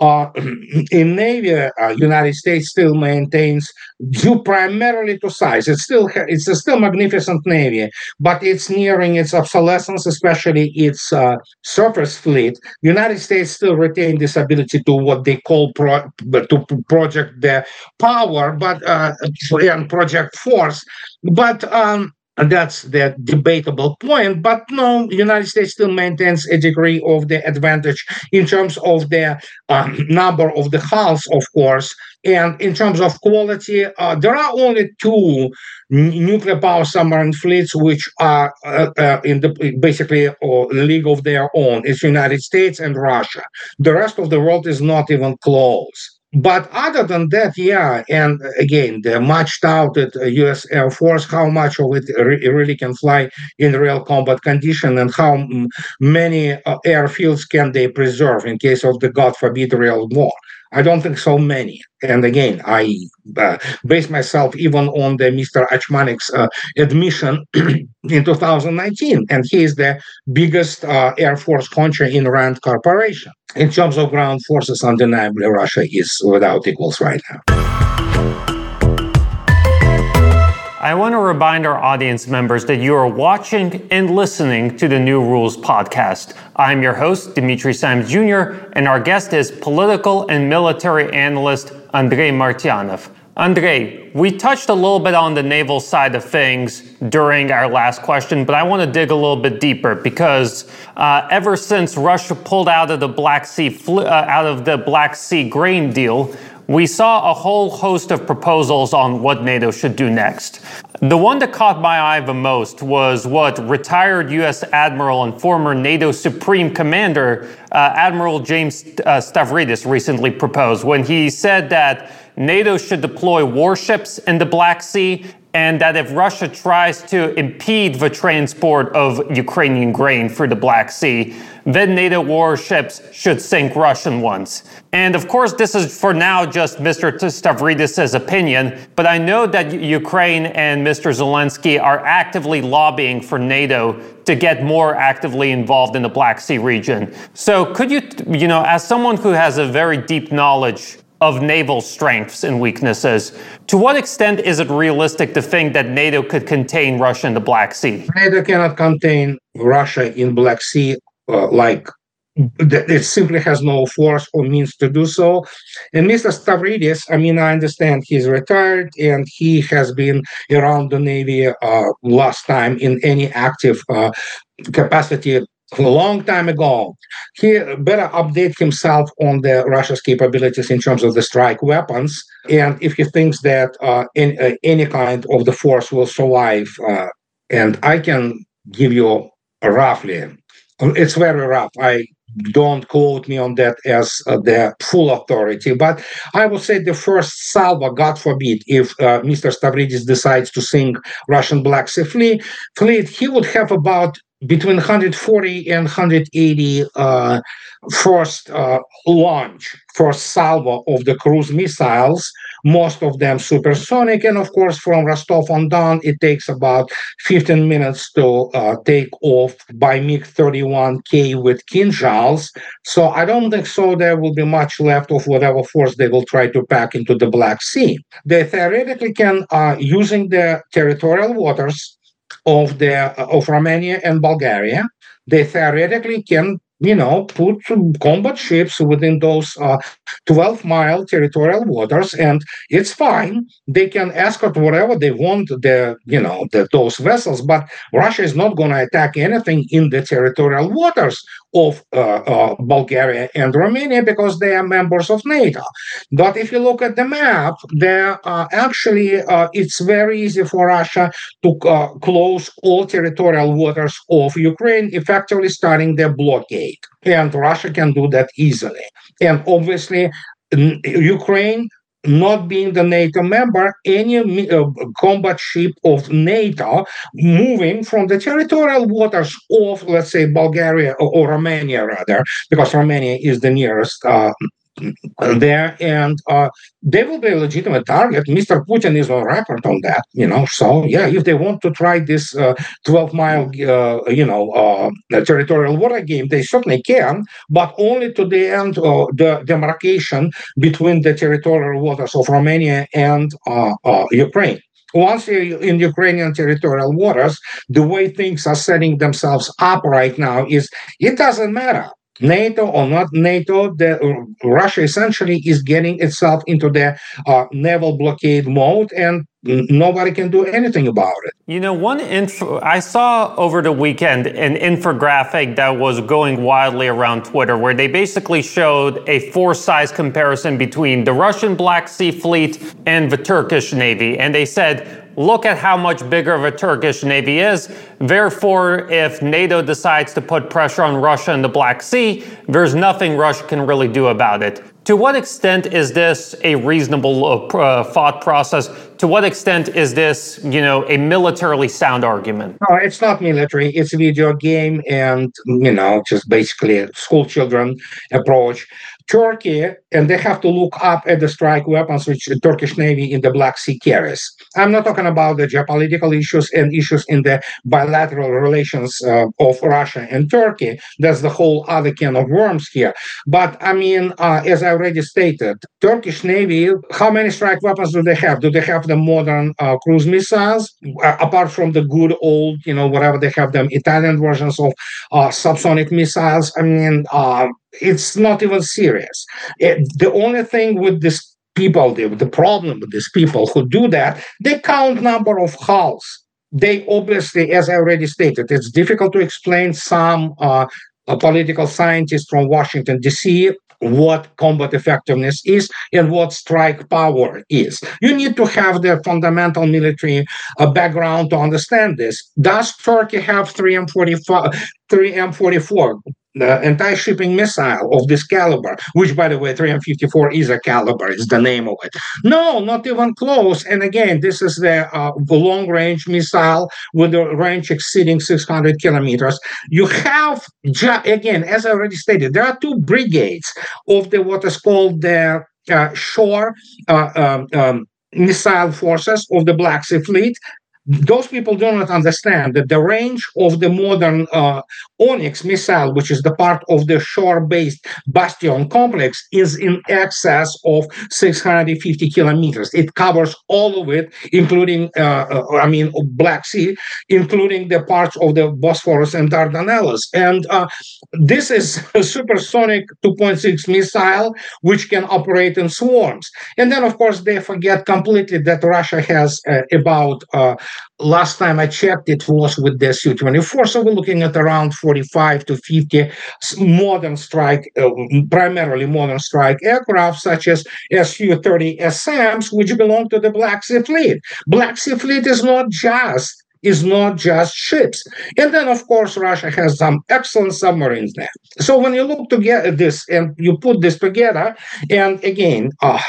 Uh, in Navy, uh, United States still maintains due primarily to size. It's still it's a still magnificent Navy, but it's nearing its obsolescence, especially its uh, surface fleet. United States still retain this ability to what they call pro, to project the power, but uh, and project force. But um, and that's the debatable point. But no, United States still maintains a degree of the advantage in terms of the um, number of the hulls, of course, and in terms of quality. Uh, there are only two nuclear power submarine fleets which are uh, uh, in the basically a uh, league of their own. It's United States and Russia. The rest of the world is not even close. But other than that, yeah, and again, the much touted U.S. Uh, Air Force, how much of it re- really can fly in real combat condition, and how m- many uh, airfields can they preserve in case of the God forbid real war? I don't think so many. And again, I uh, base myself even on the Mr. Ochmanek's uh, admission in 2019, and he is the biggest uh, Air Force country in Rand Corporation. In terms of ground forces, undeniably, Russia is without equals right now. I want to remind our audience members that you are watching and listening to the New Rules podcast. I'm your host, Dimitri Simes Jr., and our guest is political and military analyst Andrei Martyanov. Andrei, we touched a little bit on the naval side of things during our last question, but I want to dig a little bit deeper because uh, ever since Russia pulled out of the Black Sea uh, out of the Black Sea grain deal, we saw a whole host of proposals on what NATO should do next. The one that caught my eye the most was what retired U.S. Admiral and former NATO Supreme Commander uh, Admiral James uh, Stavridis recently proposed when he said that NATO should deploy warships in the Black Sea and that if Russia tries to impede the transport of Ukrainian grain through the Black Sea, then NATO warships should sink Russian ones. And of course, this is for now just Mr. Stavridis' opinion, but I know that Ukraine and Mr. Zelensky are actively lobbying for NATO to get more actively involved in the Black Sea region. So could you, you know, as someone who has a very deep knowledge of naval strengths and weaknesses. To what extent is it realistic to think that NATO could contain Russia in the Black Sea? NATO cannot contain Russia in Black Sea uh, like it simply has no force or means to do so. And Mr. Stavridis, I mean, I understand he's retired and he has been around the Navy uh, last time in any active uh, capacity a long time ago. He better update himself on the Russia's capabilities in terms of the strike weapons. And if he thinks that uh, uh, any kind of the force will survive, uh, and I can give you roughly it's very rough. I don't quote me on that as uh, the full authority, but I would say the first salvo, God forbid, if uh, Mr. Stavridis decides to sink Russian Black Sea fleet, fleet, he would have about between 140 and 180 uh, first uh, launch, first salvo of the cruise missiles, most of them supersonic. And of course, from Rostov on Don, it takes about 15 minutes to uh, take off by MiG 31K with Kinzhals. So I don't think so there will be much left of whatever force they will try to pack into the Black Sea. They theoretically can, uh, using the territorial waters, of the of Romania and Bulgaria, they theoretically can you know, put combat ships within those uh, 12 mile territorial waters, and it's fine. They can escort whatever they want, the, you know, the, those vessels, but Russia is not going to attack anything in the territorial waters of uh, uh, Bulgaria and Romania because they are members of NATO. But if you look at the map, there are actually uh, it's very easy for Russia to uh, close all territorial waters of Ukraine, effectively starting their blockade. And Russia can do that easily. And obviously, Ukraine not being the NATO member, any uh, combat ship of NATO moving from the territorial waters of, let's say, Bulgaria or, or Romania, rather, because Romania is the nearest uh, there, and uh, they will be a legitimate target. Mr. Putin is on record on that, you know. So yeah, if they want to try this uh, 12 mile, uh, you know, uh, territorial water game, they certainly can, but only to the end of the demarcation between the territorial waters of Romania and uh, uh, Ukraine once you're in Ukrainian territorial waters, the way things are setting themselves up right now is it doesn't matter NATO or not NATO, the, uh, Russia essentially is getting itself into the uh, naval blockade mode, and nobody can do anything about it. You know, one info I saw over the weekend an infographic that was going wildly around Twitter, where they basically showed a force-size comparison between the Russian Black Sea Fleet and the Turkish Navy, and they said look at how much bigger of a Turkish navy is. Therefore, if NATO decides to put pressure on Russia in the Black Sea, there's nothing Russia can really do about it. To what extent is this a reasonable uh, uh thought process? To what extent is this, you know, a militarily sound argument? No, it's not military. It's a video game, and you know, just basically a school children approach. Turkey, and they have to look up at the strike weapons which the Turkish Navy in the Black Sea carries. I'm not talking about the geopolitical issues and issues in the bilateral relations uh, of Russia and Turkey. That's the whole other can of worms here. But I mean, uh, as I already stated, Turkish Navy, how many strike weapons do they have? Do they have the modern uh, cruise missiles? Uh, apart from the good old, you know, whatever they have them Italian versions of uh, subsonic missiles. I mean, uh, it's not even serious. It, the only thing with this people, the, the problem with these people who do that, they count number of hulls. They obviously, as I already stated, it's difficult to explain some uh, political scientists from Washington, D.C., what combat effectiveness is and what strike power is. You need to have the fundamental military uh, background to understand this. Does Turkey have 3 M45, 3 M44? The anti-shipping missile of this caliber, which, by the way, 354 is a Kalibr, is the name of it. No, not even close. And again, this is the, uh, long-range missile with a range exceeding 600 kilometers. You have, again, as I already stated, there are two brigades of the what is called the uh, shore uh, um, um, missile forces of the Black Sea Fleet those people do not understand that the range of the modern uh, Onyx missile, which is the part of the shore-based Bastion complex, is in excess of 650 kilometers. It covers all of it, including, uh, uh, I mean, Black Sea, including the parts of the Bosphorus and Dardanelles. And uh, this is a supersonic 2.6 missile, which can operate in swarms. And then, of course, they forget completely that Russia has uh, about uh, last time I checked, it was with the Su 24. So we're looking at around 45 to 50 modern strike, uh, primarily modern strike aircraft, such as Su 30 SMs, which belong to the Black Sea Fleet. Black Sea Fleet is not just is not just ships. And then, of course, Russia has some excellent submarines there. So when you look together this and you put this together, and again, uh,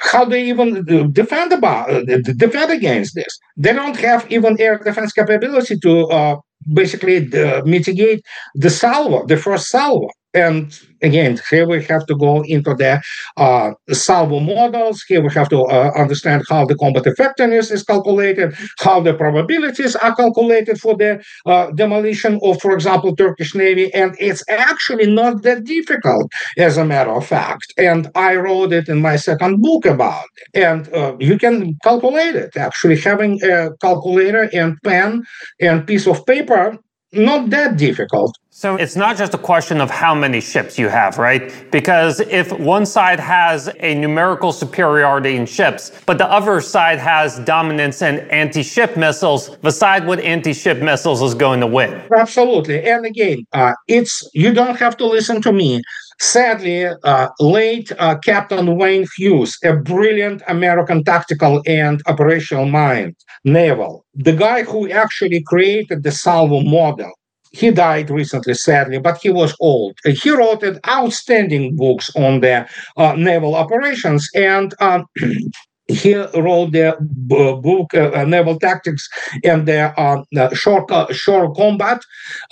how do they even defend about uh, defend against this. They don't have even air defense capability to uh, basically uh, mitigate the salvo, the first salvo. And again, here we have to go into the uh, salvo models. Here we have to uh, understand how the combat effectiveness is calculated, how the probabilities are calculated for the uh, demolition of, for example, Turkish Navy. And it's actually not that difficult, as a matter of fact. And I wrote it in my second book about it. And uh, you can calculate it. Actually, having a calculator and pen and piece of paper not that difficult. So it's not just a question of how many ships you have, right? Because if one side has a numerical superiority in ships, but the other side has dominance in anti-ship missiles, the side with anti-ship missiles is going to win. Absolutely. And again, uh, it's you don't have to listen to me. Sadly, uh, late uh, Captain Wayne Hughes, a brilliant American tactical and operational mind, naval, the guy who actually created the salvo model, he died recently, sadly, but he was old. He wrote outstanding books on the uh, naval operations, and um, he wrote the book uh, Naval Tactics and the uh, shore, shore combat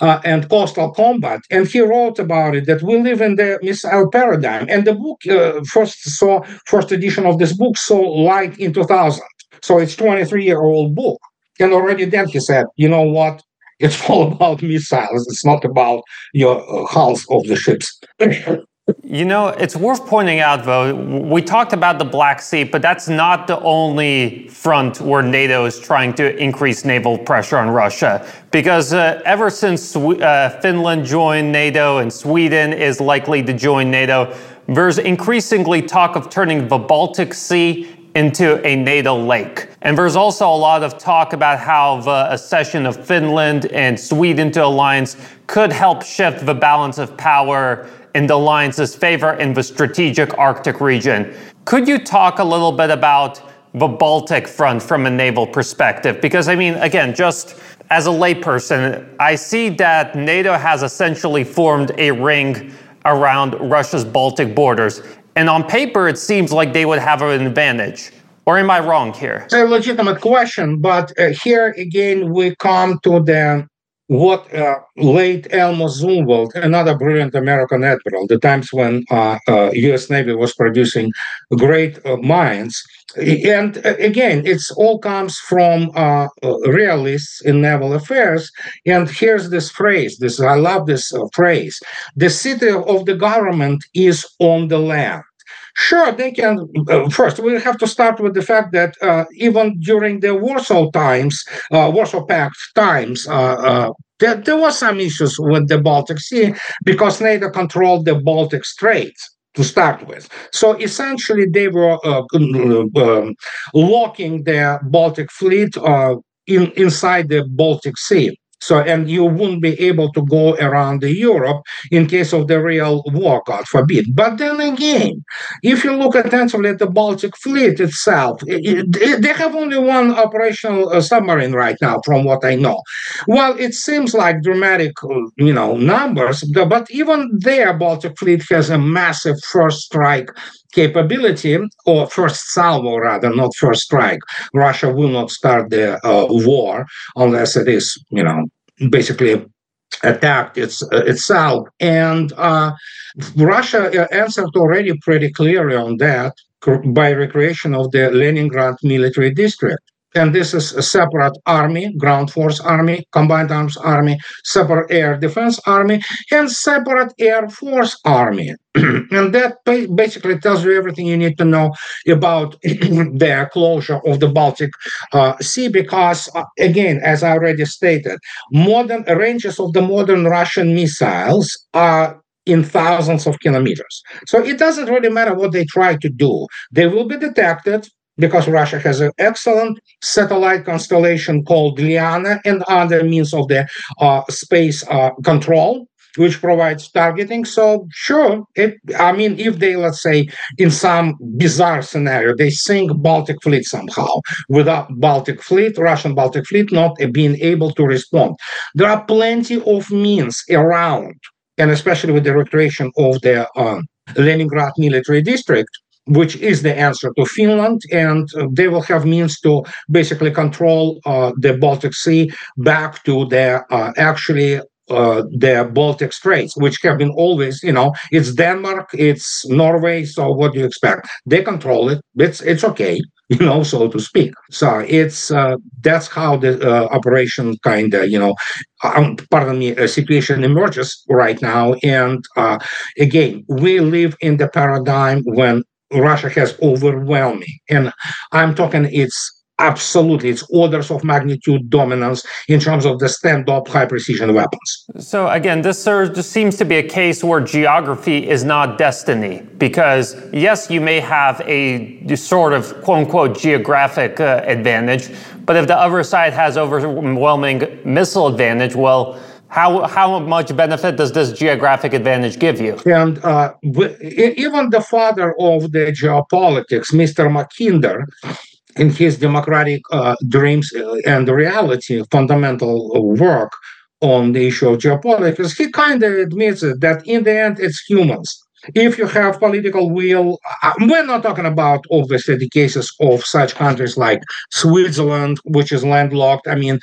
uh, and coastal combat. And he wrote about it that we live in the missile paradigm. And the book uh, first saw, first edition of this book saw light in 2000. So it's 23 year old book. And already then he said, you know what? It's all about missiles. It's not about your uh, hulls of the ships. You know, it's worth pointing out, though, we talked about the Black Sea, but that's not the only front where NATO is trying to increase naval pressure on Russia. Because uh, ever since uh, Finland joined NATO and Sweden is likely to join NATO, there's increasingly talk of turning the Baltic Sea into a NATO lake. And there's also a lot of talk about how the accession of Finland and Sweden to alliance could help shift the balance of power in the alliance's favor in the strategic Arctic region. Could you talk a little bit about the Baltic front from a naval perspective? Because, I mean, again, just as a layperson, I see that NATO has essentially formed a ring around Russia's Baltic borders. And on paper, it seems like they would have an advantage. Or am I wrong here? It's a legitimate question, but uh, here again, we come to the what uh, late Elmo Zumwalt, another brilliant American admiral, the times when uh, uh, U.S. Navy was producing great uh, mines. And uh, again, it's all comes from uh, realists in naval affairs. And here's this phrase: "This I love this phrase. The city of the government is on the land." Sure, they can. Uh, first, we have to start with the fact that uh, even during the Warsaw times, uh, Warsaw Pact times, uh, uh, there, there was some issues with the Baltic Sea because NATO controlled the Baltic Straits to start with. So essentially, they were uh, um, locking their Baltic fleet in, inside the Baltic Sea. So, and you wouldn't be able to go around Europe in case of the real war, God forbid. But then again, if you look attentively at the Baltic Fleet itself, it, it, they have only one operational uh, submarine right now, from what I know. Well, it seems like dramatic, uh, you know, numbers, but even there, Baltic Fleet has a massive first strike capability, or first salvo rather, not first strike. Russia will not start the uh, war unless it is, you know, basically attacked its, uh, itself. And uh, Russia uh, answered already pretty clearly on that by recreation of the Leningrad military district. And this is a separate army, ground force army, combined arms army, separate air defense army, and separate air force army. and that basically tells you everything you need to know about the closure of the Baltic uh, Sea, because, uh, again, as I already stated, modern ranges of the modern Russian missiles are in thousands of kilometers. So it doesn't really matter what they try to do. They will be detected because Russia has an excellent satellite constellation called Liana and other means of the uh, space uh, control which provides targeting. So sure, it, I mean, if they let's say in some bizarre scenario they sink Baltic Fleet somehow without Baltic Fleet, Russian Baltic Fleet not being able to respond, there are plenty of means around, and especially with the recreation of the uh, Leningrad military district which is the answer to Finland, and uh, they will have means to basically control uh, the Baltic Sea back to the uh, actually uh, the Baltic Straits, which have been always, you know, it's Denmark, it's Norway. So what do you expect? They control it. It's it's okay, you know, so to speak. So it's uh, that's how the uh, operation kind of, you know, um, pardon me, a situation emerges right now. And again, we live in the paradigm when Russia has overwhelming, and I'm talking it's absolutely it's orders of magnitude dominance in terms of the stand-up high precision weapons. So again this seems to be a case where geography is not destiny because yes you may have a sort of quote-unquote geographic uh, advantage but if the other side has overwhelming missile advantage well how how much benefit does this geographic advantage give you? And uh, even the father of the geopolitics, Mr. Mackinder, in his democratic uh, dreams uh, and reality fundamental work on the issue of geopolitics, he kind of admits that in the end it's humans if you have political will, uh, we're not talking about obviously the cases of such countries like Switzerland, which is landlocked. I mean,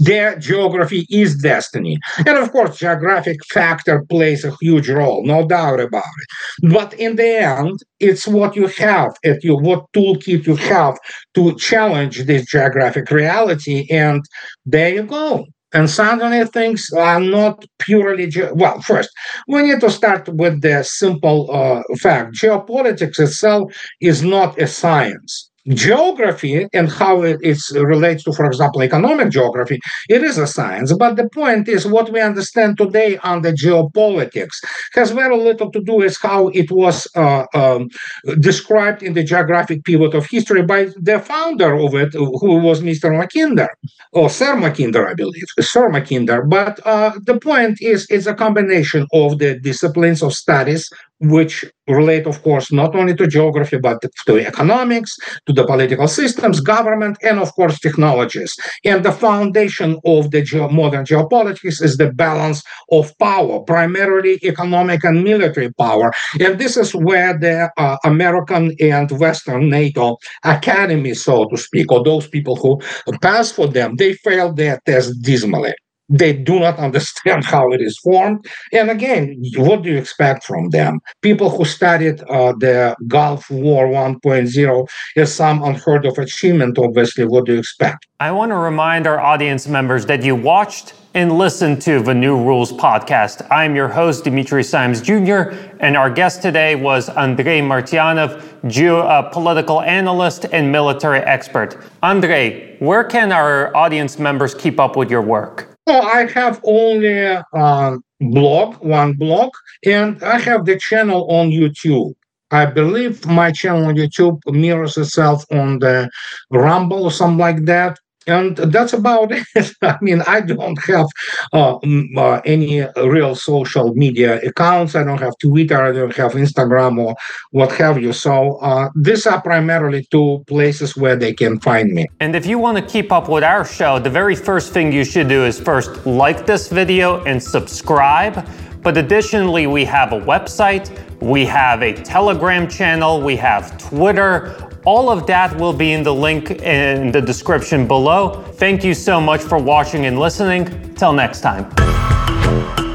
their geography is destiny. And of course, geographic factor plays a huge role, no doubt about it. But in the end, it's what you have at you, what toolkit you have to challenge this geographic reality. And there you go. And suddenly things are not purely, ge- well, first, we need to start with the simple uh, fact. Geopolitics itself is not a science geography and how it relates to, for example, economic geography, it is a science. But the point is, what we understand today under geopolitics has very little to do with how it was uh, um, described in the geographic pivot of history by the founder of it, who was Mr. Mackinder, or Sir Mackinder, I believe, Sir Mackinder. But uh, the point is, it's a combination of the disciplines of studies which relate, of course, not only to geography, but to economics, to the political systems, government, and of course, technologies. And the foundation of the geo- modern geopolitics is the balance of power, primarily economic and military power. And this is where the uh, American and Western NATO academy, so to speak, or those people who pass for them, they failed their test dismally. They do not understand how it is formed. And again, what do you expect from them? People who studied uh, the Gulf War 1.0 is some unheard of achievement, obviously. What do you expect? I want to remind our audience members that you watched and listened to the New Rules podcast. I'm your host, Dimitri Simes Jr., and our guest today was Andrei Martyanov, geopolitical analyst and military expert. Andrei, where can our audience members keep up with your work? No, I have only um, blog, one blog, and I have the channel on YouTube. I believe my channel on YouTube mirrors itself on the Rumble or something like that. And that's about it. I mean, I don't have uh, uh, any real social media accounts. I don't have Twitter. I don't have Instagram or what have you. So uh, these are primarily two places where they can find me. And if you want to keep up with our show, the very first thing you should do is first like this video and subscribe. But additionally, we have a website, we have a Telegram channel, we have Twitter. All of that will be in the link in the description below. Thank you so much for watching and listening. Till next time.